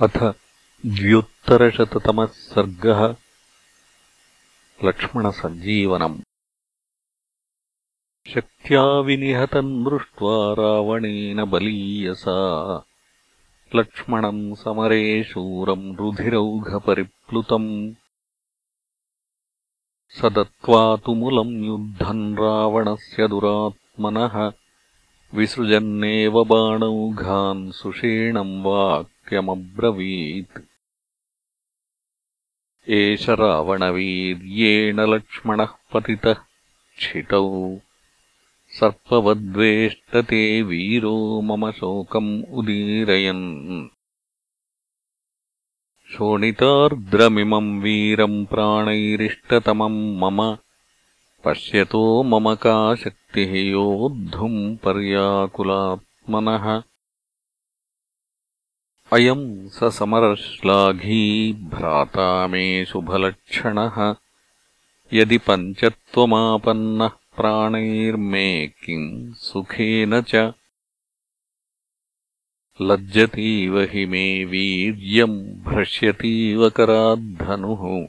अथ द्व्युत्तरशततमः सर्गः लक्ष्मणसञ्जीवनम्। शक्त्या विनिहतम् दृष्ट्वा रावणेन बलीयसा लक्ष्मणम् समरे शूरम् रुधिरौघपरिप्लुतम्। स दत्त्वा तुमुलम् युद्धम् रावणस्य दुरात्मनः। विसृजन्नेव बाणौघान् सुषेणम् वा ्रवीत् एष रावणवीर्येण लक्ष्मणः पतितः क्षितौ सर्पवद्वेष्टते वीरो मम शोकम् उदीरयन्। शोणितार्द्रमिमम् वीरम् प्राणैरिष्टतमम् मम। पश्यतो मम का शक्तिः योद्धुम् पर्याकुलात्मनः अयम् स समरश्लाघी भ्राता मे शुभलक्षणः। यदि पञ्चत्वमापन्नः प्राणैर्मे किम् सुखेन च। लज्जतीव हि मे वीर्यम् भ्रश्यतीव कराद्धनुः।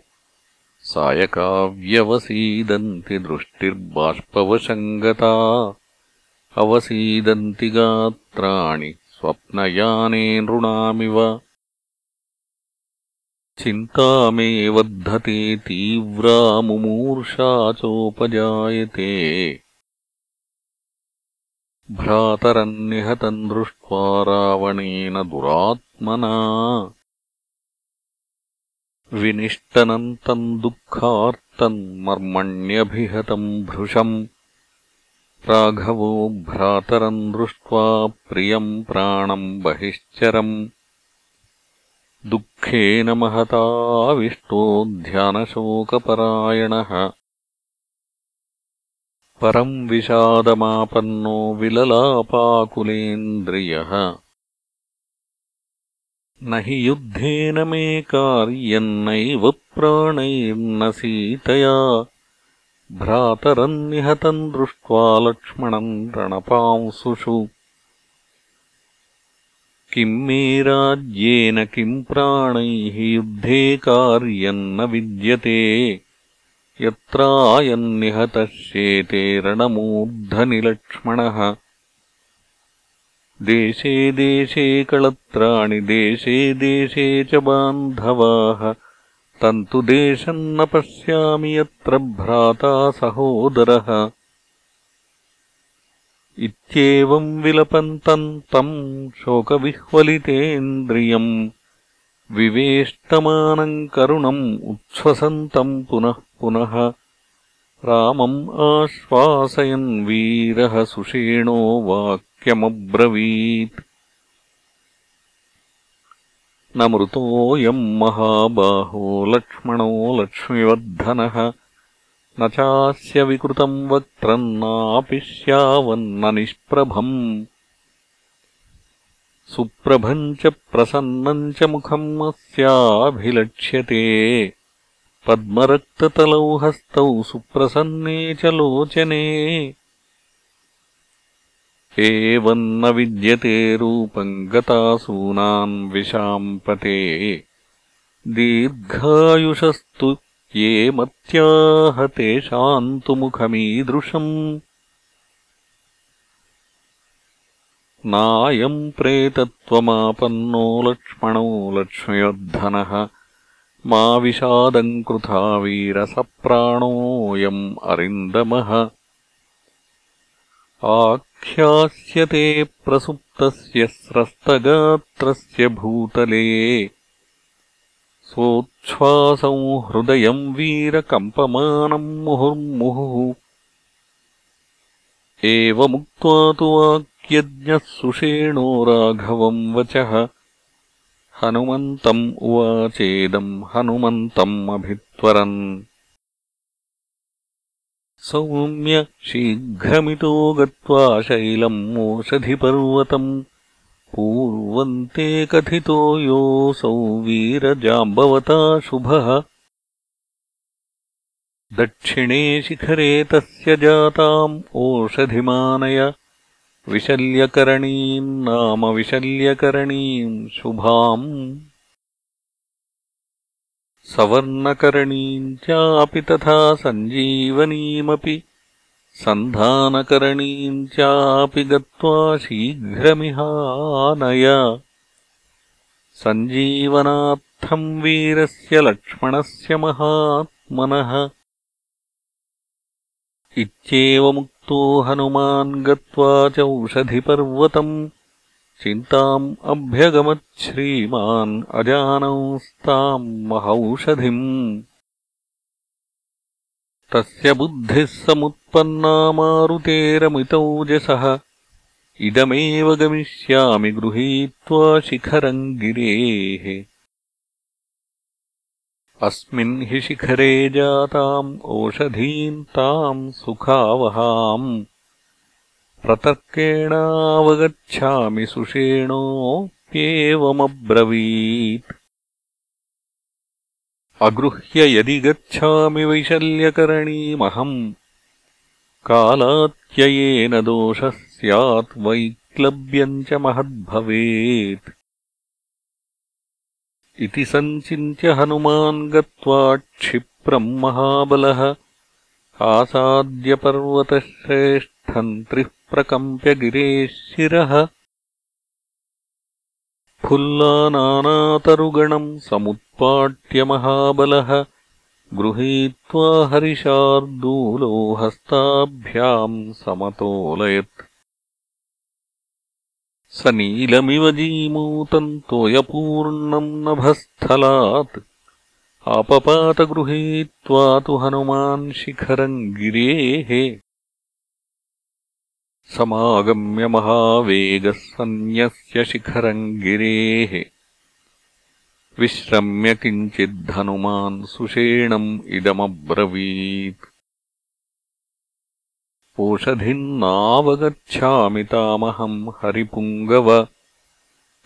सायकाव्यवसीदन्ति दृष्टिर्बाष्पवशङ्गता। अवसीदन्ति गात्राणि स्वप्नयाने नृणामिव। चिन्ता मे वर्धते तीव्रा मुमूर्षा चोपजायते। भ्रातरन्निहतम् दृष्ट्वा रावणेन दुरात्मना। विनिष्टनन्तम् दुःखार्तम् मर्मण्यभिहतम् भृशम् राघवो भ्रातरम् दृष्ट्वा प्रियम् प्राणम् बहिश्चरम्। दुःखेन महताविष्टो ध्यानशोकपरायणः। परम् विषादमापन्नो विललापाकुलेन्द्रियः। न हि युद्धेन मे कार्यन्नैव प्राणैर्न सीतया भ्रातरन्निहतम् दृष्ट्वा लक्ष्मणम् रणपांसुषु किम् मे राज्येन किम् प्राणैः युद्धे कार्यम् न विद्यते। यत्रायन्निहतः शेते रणमूर्धनिलक्ष्मणः। देशे देशे कळत्राणि देशे देशे च बान्धवाः तन्तु देशम् न पश्यामि यत्र भ्राता सहोदरः। इत्येवम् विलपन्तम् तम् शोकविह्वलितेन्द्रियम्। विवेष्टमानम् करुणम् उच्छ्वसन्तम् पुनः पुनः। रामम् आश्वासयन् वीरः सुषेणो वाक्यमब्रवीत् न मृतोऽयम् महाबाहो लक्ष्मणो लक्ष्मिवर्धनः। न चास्य विकृतम् वक्त्रम् नापि स्यावन्न निष्प्रभम्। सुप्रभम् च प्रसन्नम् च मुखम् अस्याभिलक्ष्यते। पद्मरक्ततलौ हस्तौ सुप्रसन्ने च लोचने एवम् न विद्यते रूपम् गतासूनाम् विशाम्पते दीर्घायुषस्तु ये मत्याह तेषाम् तु मुखमीदृशम्। नायम् प्रेतत्वमापन्नो लक्ष्मणो लक्ष्म्यर्धनः मा विषादम् कृथा वीरसप्राणोऽयम् अरिन्दमः आख्यास्यते प्रसुप्तस्य स्रस्तगात्रस्य भूतले। सोच्छ्वासंहृदयम् वीरकम्पमानम् मुहुर्मुहुः। एवमुक्त्वा तु वाक्यज्ञः सुषेणो राघवम् वचः। हनुमन्तम् उवाचेदम् हनुमन्तम् अभित्वरन् सौम्य शीघ्रमितो गत्वा शैलम् ओषधिपर्वतम् पूर्वन्ते कथितो योऽसौ वीरजाम्बवता शुभः। दक्षिणे शिखरे तस्य जाताम् ओषधिमानय। विशल्यकरणीम् नाम विशल्यकरणीम् शुभाम् सवर्णकरणीम् चापि तथा सञ्जीवनीमपि सन्धानकरणीम् चापि गत्वा शीघ्रमिहानय। सञ्जीवनार्थम् वीरस्य लक्ष्मणस्य महात्मनः। इत्येवमुक्तो हनुमान् गत्वा चौषधिपर्वतम् चिन्ताम् अभ्यगमच्छ्रीमान् अजानंस्ताम् महौषधिम्। तस्य बुद्धिः समुत्पन्ना मारुतेरमितौजसः इदमेव गमिष्यामि गृहीत्वा शिखरम् गिरेः। अस्मिन् हि शिखरे जाताम् ओषधीम् ताम् सुखावहाम् प्रतर्केणावगच्छामि सुषेणोऽप्येवमब्रवीत्। अगृह्य यदि गच्छामि वैशल्यकरणीमहम् कालात्ययेन दोषः स्यात् वैक्लव्यम् च महद्भवेत्। इति सञ्चिन्त्य हनुमान् गत्वा क्षिप्रम् महाबलः आसाद्यपर्वतश्रेष्ठम् त्रिः प्रकम्प्य गिरेः शिरः फुल्लानानातरुगणम् समुत्पाट्य महाबलः। गृहीत्वा हरिशार्दूलो हस्ताभ्याम् समतोलयत्। स नीलमिव जीमूतम् तोयपूर्णम् नभस्थलात्। आपपातगृहीत्वा तु हनुमान् शिखरम् गिरेः समागम्य महावेगः सन्न्यस्य शिखरम् गिरेः। विश्रम्य किञ्चिद्धनुमान् सुषेणम् इदमब्रवीत्। ओषधिम् नावगच्छामि तामहम् हरिपुङ्गव।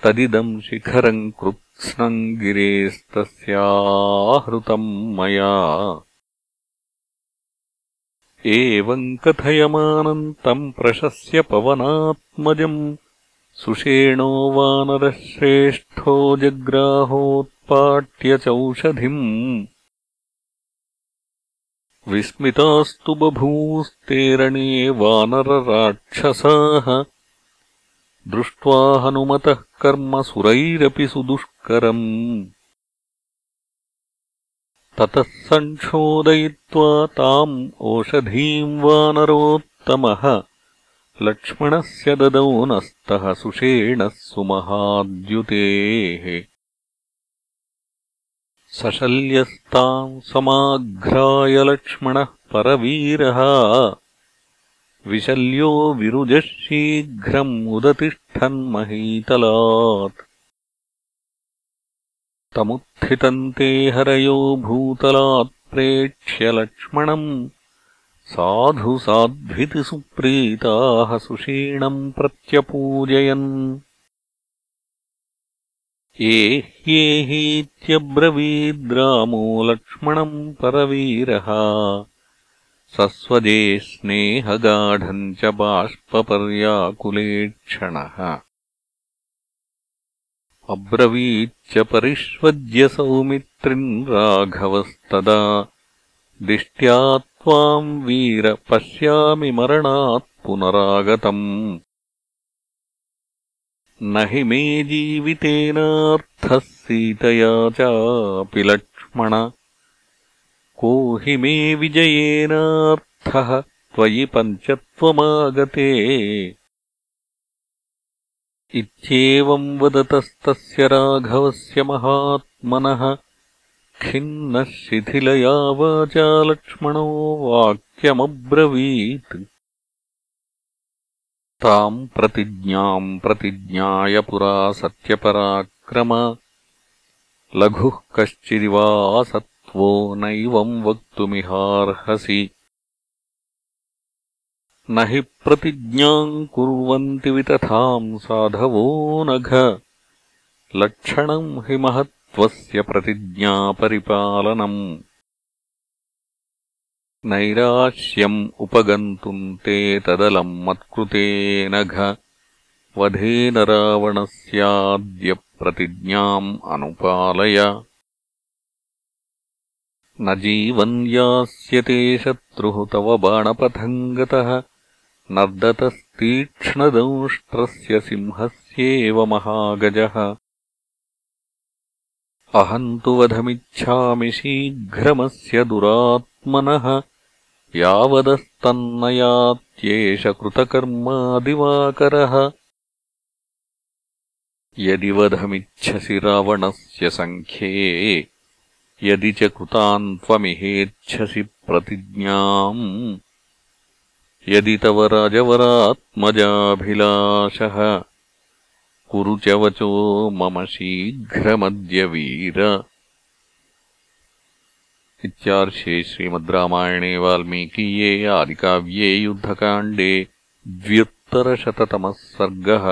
तदिदम् शिखरम् कृत्स्नम् गिरेस्तस्याहृतम् मया एवम् कथयमानम् तम् प्रशस्य पवनात्मजम्। सुषेणो वानरश्रेष्ठो जग्राहोत्पाट्य चौषधिम् विस्मितास्तु बभूस्तेरणे वानरराक्षसाः। दृष्ट्वा हनुमतः कर्म सुरैरपि सुदुष्करम् ततः सङ्क्षोदयित्वा ताम् ओषधीम् वानरोत्तमः लक्ष्मणस्य ददौ नस्तः सुषेणः सुमहाद्युतेः। सशल्यस्ताम् समाघ्राय लक्ष्मणः परवीरः। विशल्यो विरुजः शीघ्रम् उदतिष्ठन्महीतलात् तमुत्थितम् ते हरयो भूतलात्प्रेक्ष्य लक्ष्मणम्। साधु साध्वितिसुप्रीताः सुषीणम् प्रत्यपूजयन्। एह्येहीत्यब्रवीद्रामो लक्ष्मणम् परवीरः। सस्वजे स्नेहगाढम् च बाष्पर्याकुलेक्षणः अब्रवीच्च परिष्वज्य सौमित्रिम् राघवस्तदा। दिष्ट्या त्वाम् वीर पश्यामि मरणात् पुनरागतम्। न हि मे जीवितेनार्थः सीतया चापि लक्ष्मण। को हि मे विजयेनार्थः त्वयि पञ्चत्वमागते इत्येवम् वदतस्तस्य राघवस्य महात्मनः खिन्नः शिथिलया वाचा लक्ष्मणो वाक्यमब्रवीत्। ताम् प्रतिज्ञाम् प्रतिज्ञाय पुरा सत्यपराक्रम लघुः कश्चिदिवासत्वो नैवम् वक्तुमिहार्हसि न हि प्रतिज्ञाम् कुर्वन्ति वितथाम् साधवो नघ। लक्षणम् हि महत्त्वस्य प्रतिज्ञापरिपालनम्। नैराश्यम् उपगन्तुम् ते तदलम् मत्कृते मत्कृतेनघ वधेद रावणस्याद्यप्रतिज्ञाम् अनुपालय। न जीवन् यास्यते शत्रुः तव बाणपथम् गतः। नर्दतस्तीक्ष्णदंष्ट्रस्य सिंहस्येव महागजः। अहम् तु वधमिच्छामि शीघ्रमस्य दुरात्मनः यावदस्तन्नयात्येष कृतकर्मादिवाकरः। यदि वधमिच्छसि रावणस्य सङ्ख्ये यदि च कृतान् त्वमिहेच्छसि प्रतिज्ञाम् यदि तव राजवरात्मजाभिलाषः कुरु च वचो मम शीघ्रमद्य वीर इत्यार्षे श्रीमद् रामायणे वाल्मीकीये आदिकाव्ये युद्धकाण्डे द्व्युत्तरशततमः सर्गः